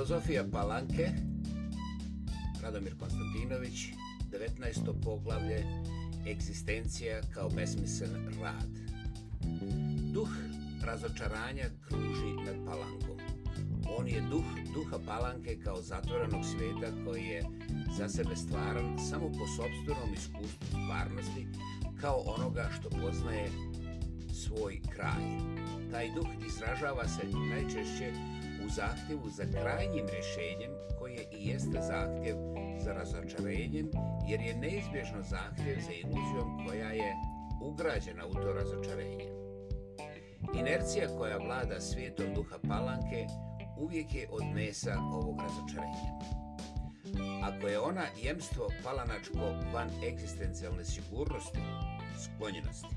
Filozofija Palanke, Radomir Konstantinović, 19. poglavlje, egzistencija kao besmisen rad. Duh razočaranja kruži nad Palankom. On je duh duha Palanke kao zatvorenog sveta koji je za sebe stvaran samo po sobstvenom iskustvu stvarnosti kao onoga što poznaje svoj kraj. Taj duh izražava se najčešće u zahtjevu za krajnjim rješenjem koje i jeste zahtjev za razočarenjem jer je neizbježno zahtjev za iluzijom koja je ugrađena u to razočarenje. Inercija koja vlada svijetom duha palanke uvijek je od mesa ovog razočarenja. Ako je ona jemstvo palanačko van egzistencijalne sigurnosti, sklonjenosti,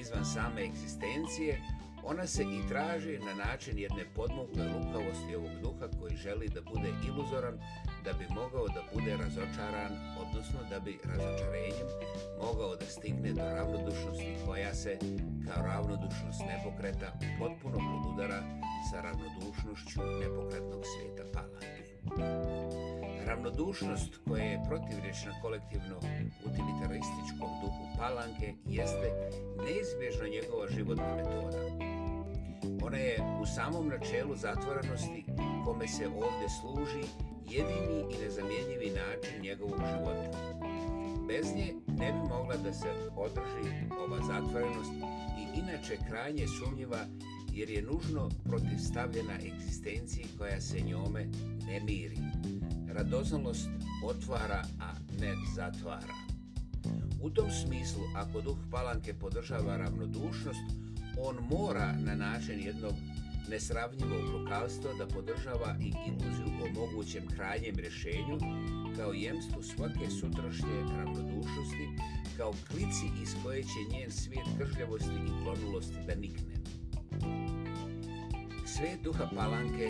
izvan same egzistencije, Ona se i traži na način jedne podmukle lukavosti ovog duha koji želi da bude iluzoran da bi mogao da bude razočaran, odnosno da bi razočarenjem mogao da stigne do ravnodušnosti koja se kao ravnodušnost nepokreta potpuno podudara sa ravnodušnošću nepokretnog svijeta palati. Ravnodušnost koja je protivrečna kolektivno utilitarističkom duhu palanke jeste neizbježno njegova životna metoda. Ona je u samom načelu zatvoranosti kome se ovdje služi jedini i nezamjenjivi način njegovog života. Bez nje ne bi mogla da se održi ova zatvorenost i inače krajnje sumnjiva jer je nužno protivstavljena egzistenciji koja se njome ne miri. Radoznalost otvara, a ne zatvara. U tom smislu, ako duh palanke podržava ravnodušnost, on mora na način jednog nesravnjivog lokalstva da podržava i iluziju o mogućem krajnjem rješenju kao jemstvu svake sutrašnje ravnodušnosti, kao klici iz koje će njen svijet kržljavosti i klonulosti da nikne. Svijet duha palanke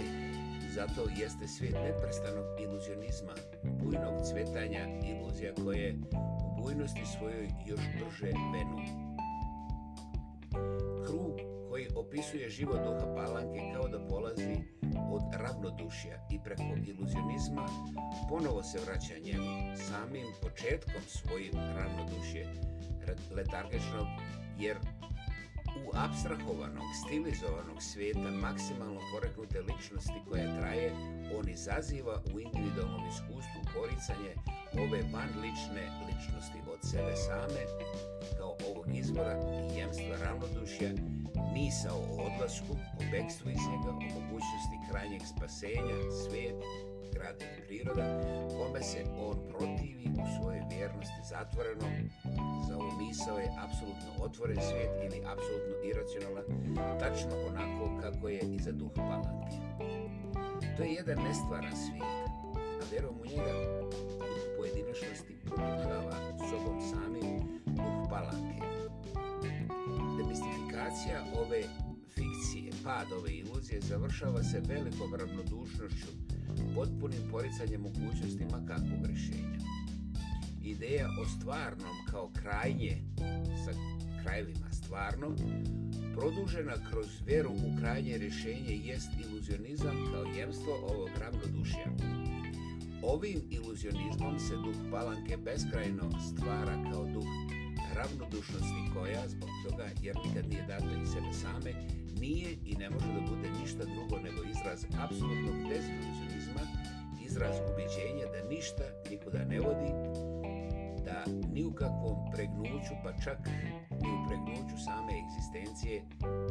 zato jeste svijet neprestanog iluzionizma, bujnog cvetanja iluzija koje u bujnosti svojoj još brže venu opisuje život duha Palanke kao da polazi od ravnodušja i preko iluzionizma ponovo se vraća njemu samim početkom svojim ravnodušje letargičnog jer u abstrahovanog, stilizovanog svijeta maksimalno poreknute ličnosti koja traje, on izaziva u individualnom iskustvu poricanje ove vanlične ličnosti od sebe same kao ovog izbora i jemstva ravnodušja misa o odlasku, o bekstvu iz njega, o mogućnosti krajnjeg spasenja, svijet, grad i priroda, kome se on protivi u svojoj vjernosti zatvoreno, za ovu misao je apsolutno otvoren svijet ili apsolutno iracionalan, tačno onako kako je i za duh palati. To je jedan nestvaran svijet, a verom u njega pojedinošnosti produžava sobom sam ove fikcije, padove i iluzije završava se velikom ravnodušnošću, potpunim poricanjem mogućnosti makakvog rješenja. Ideja o stvarnom kao krajnje sa krajevima stvarnom, produžena kroz vjeru u krajnje rješenje jest iluzionizam kao jemstvo ovog ravnodušja. Ovim iluzionizmom se duh palanke beskrajno stvara kao duh ravnodušnosti koja zbog toga jer nikad nije data i sebe same nije i ne može da bude ništa drugo nego izraz apsolutnog desilucionizma, izraz ubiđenja da ništa nikuda ne vodi, da ni u kakvom pregnuću pa čak ni u pregnuću same egzistencije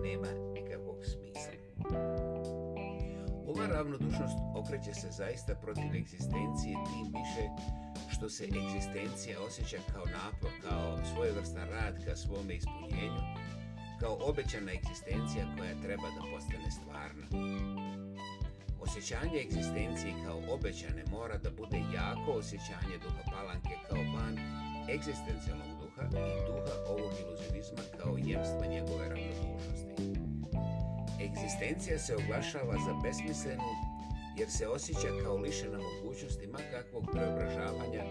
nema nikakvog smisla. Ova ravnodušnost okreće se zaista protiv egzistencije tim više što se egzistencija osjeća kao napor, kao svojevrstan rad ka svome ispunjenju, kao obećana egzistencija koja treba da postane stvarna. Osjećanje egzistencije kao obećane mora da bude jako osjećanje duha palanke kao van egzistencijalnog duha i duha ovog iluzivizma kao jemstva njegove ravnodušnosti. dužnosti. Egzistencija se oglašava za besmislenu jer se osjeća kao lišena mogućnosti makakvog preobražavanja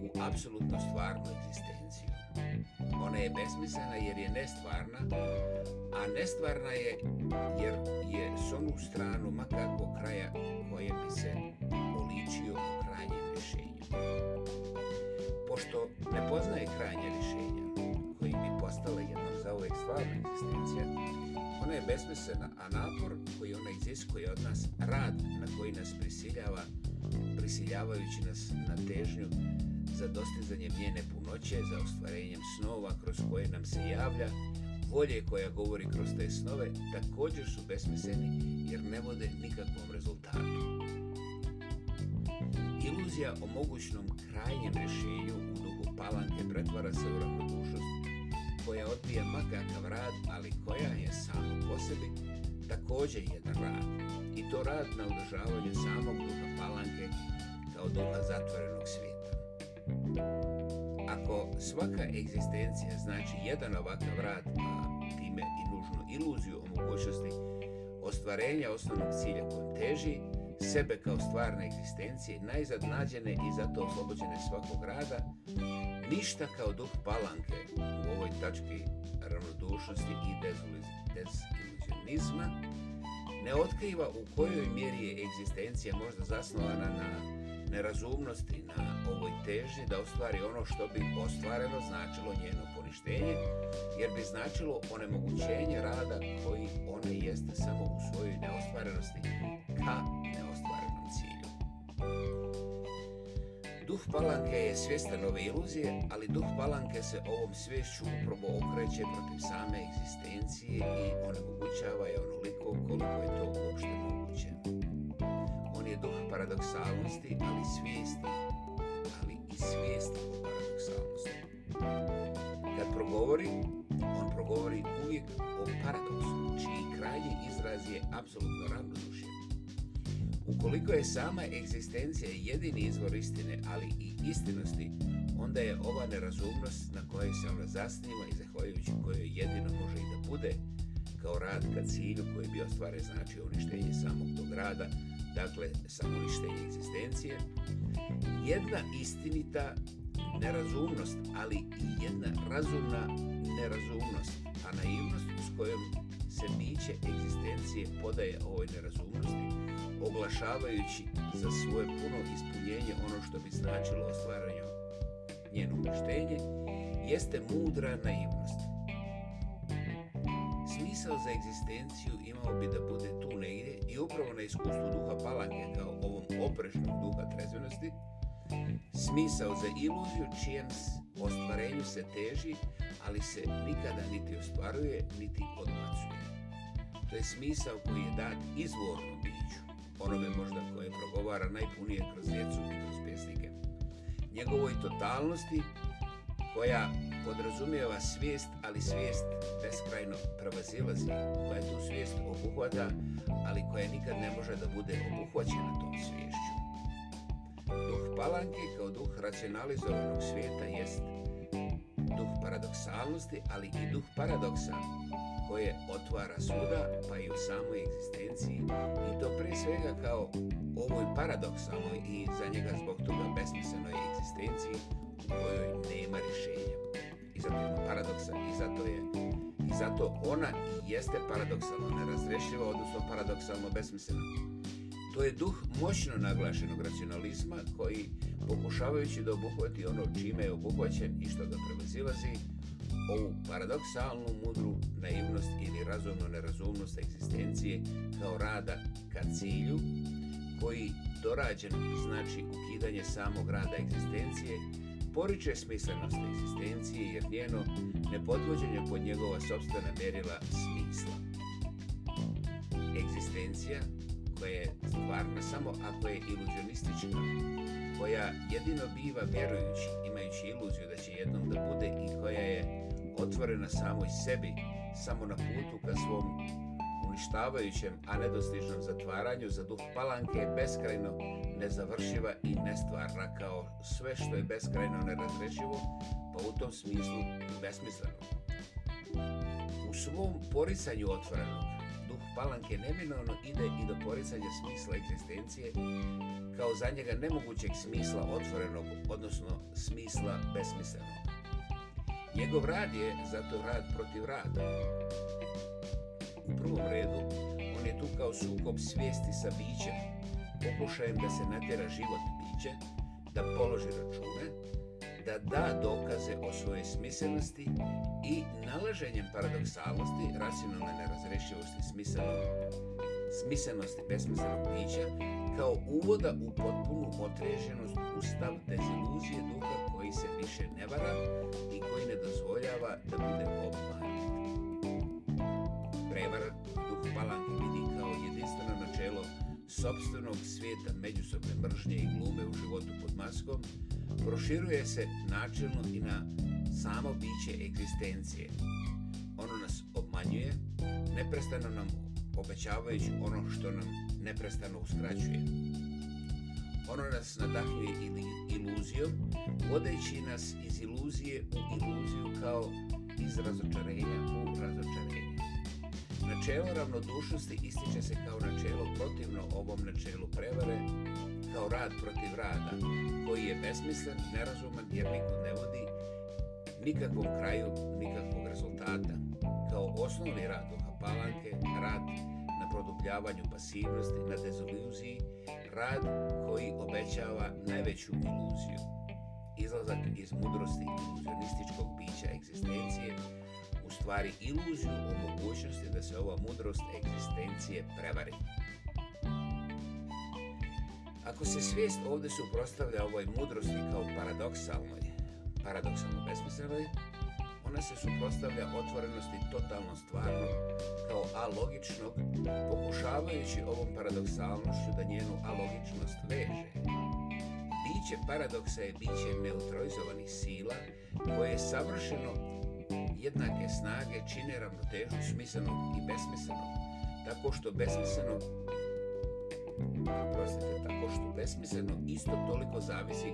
u apsolutno stvarnu egzistenciju. Ona je besmislena jer je nestvarna, a nestvarna je jer je s onu stranu makakvog kraja koje bi se poličio krajnje rješenje. Pošto ne poznaje krajnje rješenja, postala jedna za uvek stvarna egzistencija. Ona je besmislena, a napor koji ona iziskuje od nas, rad na koji nas prisiljava, prisiljavajući nas na težnju za dostizanje njene punoće, za ostvarenjem snova kroz koje nam se javlja, volje koja govori kroz te snove, također su besmisleni jer ne vode nikakvom rezultatu. Iluzija o mogućnom krajnjem rješenju u dugu palanke pretvara se u ravnodušnost koja odbija magakav rad, ali koja je samo po sebi također jedan rad. I to rad na održavanje samog duha palanke kao duha zatvorenog svijeta. Ako svaka egzistencija znači jedan ovakav rad, a time i nužno iluziju o mogućnosti ostvarenja osnovnog cilja kojem teži, sebe kao stvarne egzistencije, najzad nađene i zato oslobođene svakog rada, ništa kao duh palanke u ovoj tački ravnodušnosti i deziluzionizma ne otkriva u kojoj mjeri je egzistencija možda zasnovana na nerazumnosti, na ovoj težnji da ostvari ono što bi ostvareno značilo njeno poništenje, jer bi značilo onemogućenje rada koji ona jeste samo u svojoj neostvarenosti. Duh palanke je svjestan ove iluzije, ali duh palanke se ovom svješću upravo okreće protiv same egzistencije i onemogućava je onoliko koliko je to uopšte moguće. On je duh paradoksalnosti, ali svijesti, ali i svijesti o paradoksalnosti. Kad progovori, on progovori uvijek o paradoksu, čiji kraj je izraz je apsolutno ravno Ukoliko je sama egzistencija jedini izvor istine, ali i istinosti, onda je ova nerazumnost na kojoj se ona zasniva i zahvaljujući kojoj jedino može i da bude, kao rad ka cilju koji bi ostvare značio uništenje samog tog rada, dakle samoništenje egzistencije, jedna istinita nerazumnost, ali i jedna razumna nerazumnost, a naivnost s kojom se biće egzistencije podaje ovoj nerazumnosti, proglašavajući za svoje puno ispunjenje ono što bi značilo ostvaranju njeno uštenje, jeste mudra naivnost. Smisao za egzistenciju imao bi da bude tu negdje i upravo na iskustvu duha palanje kao ovom oprešnom duha trezvenosti, smisao za iluziju čijem ostvarenju se teži, ali se nikada niti ostvaruje, niti odbacuje. To je smisao koji je dat izvornom biću onome možda koje progovara najpunije kroz djecu i kroz pjesnike. Njegovoj totalnosti koja podrazumijeva svijest, ali svijest beskrajno prevazilazi, koja tu svijest obuhvata, ali koja nikad ne može da bude obuhvaćena tom svješću. Duh palanki kao duh racionalizovanog svijeta jest paradoksalnosti, ali i duh paradoksa koje otvara svuda, pa i u samoj egzistenciji, i to pre svega kao ovoj paradoksalnoj i za njega zbog toga besmisenoj egzistenciji u kojoj nema rješenja. I zato je paradoksa, i zato je, i zato ona jeste paradoksalno nerazrešiva, odnosno paradoksalno besmisena. To je duh moćno naglašenog racionalizma koji, pokušavajući da obuhvati ono čime je obuhvaćen i što ga prevazilazi, ovu paradoksalnu mudru naivnost ili razumno nerazumnost egzistencije kao rada ka cilju, koji dorađen znači ukidanje samog rada egzistencije, poriče smislenost egzistencije jer njeno nepodvođenje pod njegova sobstvena merila smisla. Egzistencija koja je stvarna samo ako je iluzionistična, koja jedino biva vjerujući, imajući iluziju da će jednom da bude i koja je otvorena samoj sebi, samo na putu ka svom uništavajućem, a nedostižnom zatvaranju za duh palanke je beskrajno nezavršiva i nestvarna kao sve što je beskrajno nerazrešivo, pa u tom smislu besmisleno. U svom porisanju otvorenog, palanke neminovno ide i do poricanja smisla egzistencije kao za njega nemogućeg smisla otvorenog, odnosno smisla besmislenog. Njegov rad je zato rad protiv rada. U prvom redu, on je tu kao sukob svijesti sa bićem, pokušajem da se natjera život biće, da položi račune, da da dokaze o svojoj smislenosti i nalaženjem paradoksalnosti racionalne nerazrešivosti smislenog smislenosti besmislenog bića kao uvoda u potpunu potreženost ustav deziluzije duha koji se više ne vara i koji ne dozvoljava da bude obman. sobstvenog svijeta međusobne mržnje i glume u životu pod maskom, proširuje se načelno i na samo biće egzistencije. Ono nas obmanjuje, neprestano nam obećavajući ono što nam neprestano uskraćuje. Ono nas nadahuje ili iluzijom, vodeći nas iz iluzije u iluziju kao iz razočarenja u razočarenje. Načelo ravnodušnosti ističe se kao načelo protivno ovom načelu prevare, kao rad protiv rada, koji je besmislen, nerazuman jer nikud ne vodi nikakvom kraju, nikakvog rezultata. Kao osnovni rad duha palanke, rad na produbljavanju pasivnosti, na dezoluziji, rad koji obećava najveću iluziju, izlazak iz mudrosti iluzionističkog bića egzistencije, stvari iluziju o mogućnosti da se ova mudrost egzistencije prevari. Ako se svijest ovdje suprostavlja ovoj mudrosti kao paradoksalnoj, paradoksalno besmislenoj, ona se suprostavlja otvorenosti totalno stvarno kao alogičnog, pokušavajući ovom paradoksalnošću da njenu alogičnost veže. Biće paradoksa je biće neutralizovanih sila koje je savršeno jednake snage čine ravnotežu smislenog i besmislenog, tako što besmisleno prostite, tako što besmisleno isto toliko zavisi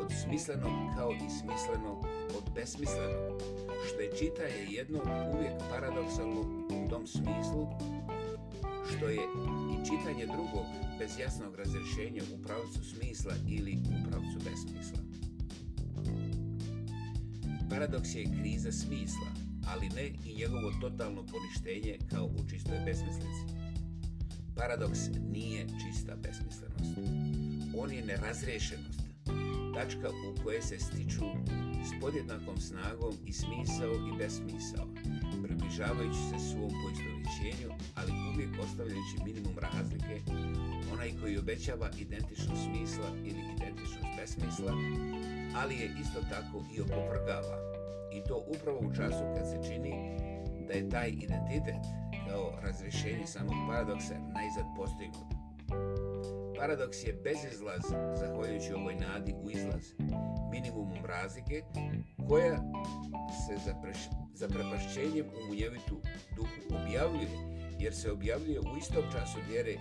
od smislenog kao i smisleno od besmislenog, što je čita je jedno uvijek paradoksalno u tom smislu, što je i čitanje drugog bez jasnog razrešenja u pravcu smisla ili u pravcu besmisla. Paradoks je kriza smisla, ali ne i njegovo totalno poništenje kao u čistoj besmislici. Paradoks nije čista besmislenost. On je nerazrešenost, tačka u koje se stiču s podjednakom snagom i smisao i besmisao, približavajući se svom poistovićenju, ali uvijek ostavljajući minimum razlike, onaj koji obećava identičnost smisla ili identičnost besmisla, ali je isto tako i opovrgava. I to upravo u času kad se čini da je taj identitet kao razrešenje samog paradoksa najzad postignut. Paradoks je bezizlaz zahvaljujući ovoj nadi u izlaz minimumom razlike koja se za zaprepašćenjem u munjevitu duhu objavljuje jer se objavljuje u istom času vjere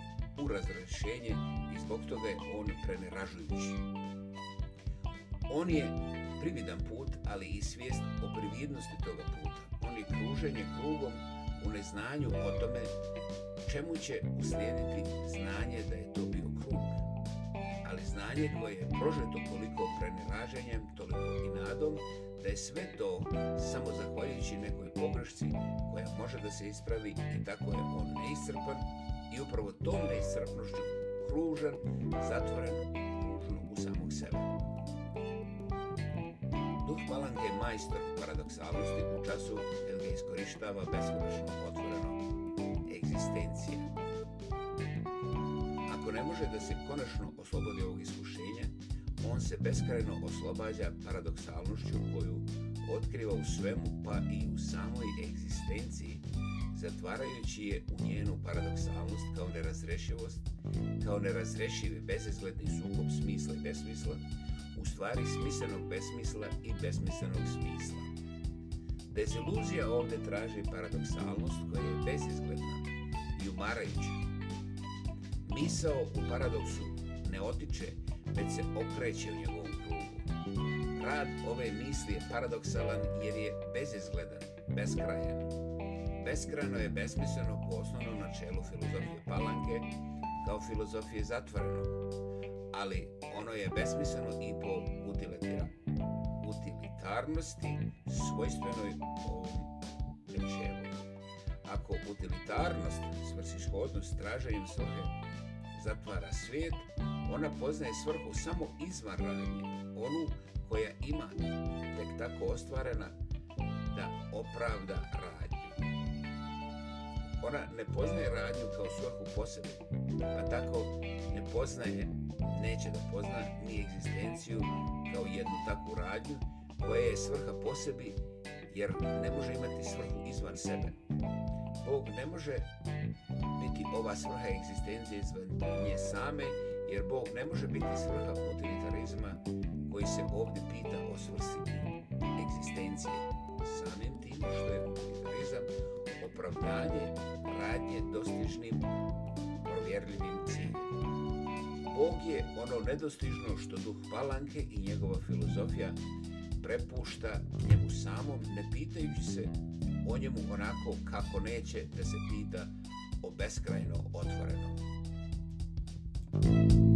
u razrešenje i zbog toga je on preneražujući. On je prividan put, ali i svijest o prividnosti toga puta. On je kruženje krugom u neznanju o tome čemu će uslijediti znanje da je to bio krug. Ali znanje koje je prožeto koliko preneraženjem, toliko i nadom, da je sve to samo zahvaljujući nekoj pogrešci koja može da se ispravi i tako je on neiscrpan i upravo tom neiscrpnošću kružen, zatvoren, kružen u samog sebe. Balang je majstor paradoksalnosti u času jer ga iskoristava beskonačno otvoreno egzistencije. Ako ne može da se konačno oslobodi ovog iskušenja, on se beskrajno oslobađa paradoksalnošću koju otkriva u svemu pa i u samoj egzistenciji, zatvarajući je u njenu paradoksalnost kao nerazrešivost, kao nerazrešivi bezizgledni sukob smisla i besmisla, stvari smislenog besmisla i besmislenog smisla. Deziluzija ovde traži paradoksalnost koja je bezizgledna i umarajuća. Misao u paradoksu ne otiče, već se okreće u njegovom krugu. Rad ove misli je paradoksalan jer je bezizgledan, beskrajan. Beskrajno je besmisleno po osnovnom načelu filozofije palanke kao filozofije zatvorenog, ali ono je besmisleno i po utilitira. utilitarnosti svojstvenoj ovom rečevu. Ako utilitarnost, svrsishodnost, traženje svrhe zatvara svijet, ona poznaje svrhu samo izvarvanje, onu koja ima tek tako ostvarena da opravda radnju. Ona ne poznaje radnju kao svrhu posebe, pa tako ne poznaje radnju neće da pozna ni egzistenciju kao jednu takvu radnju koja je svrha po sebi jer ne može imati svrhu izvan sebe. Bog ne može biti ova svrha egzistencije izvan nje same jer Bog ne može biti svrha utilitarizma koji se ovdje pita o svrsi egzistencije samim tim što je utilitarizam opravdanje radnje dostižnim provjerljivim ciljima. Bog je ono nedostižno što duh Palanke i njegova filozofija prepušta njemu samom, ne pitajući se o njemu onako kako neće da se pita o beskrajno otvorenom. thank you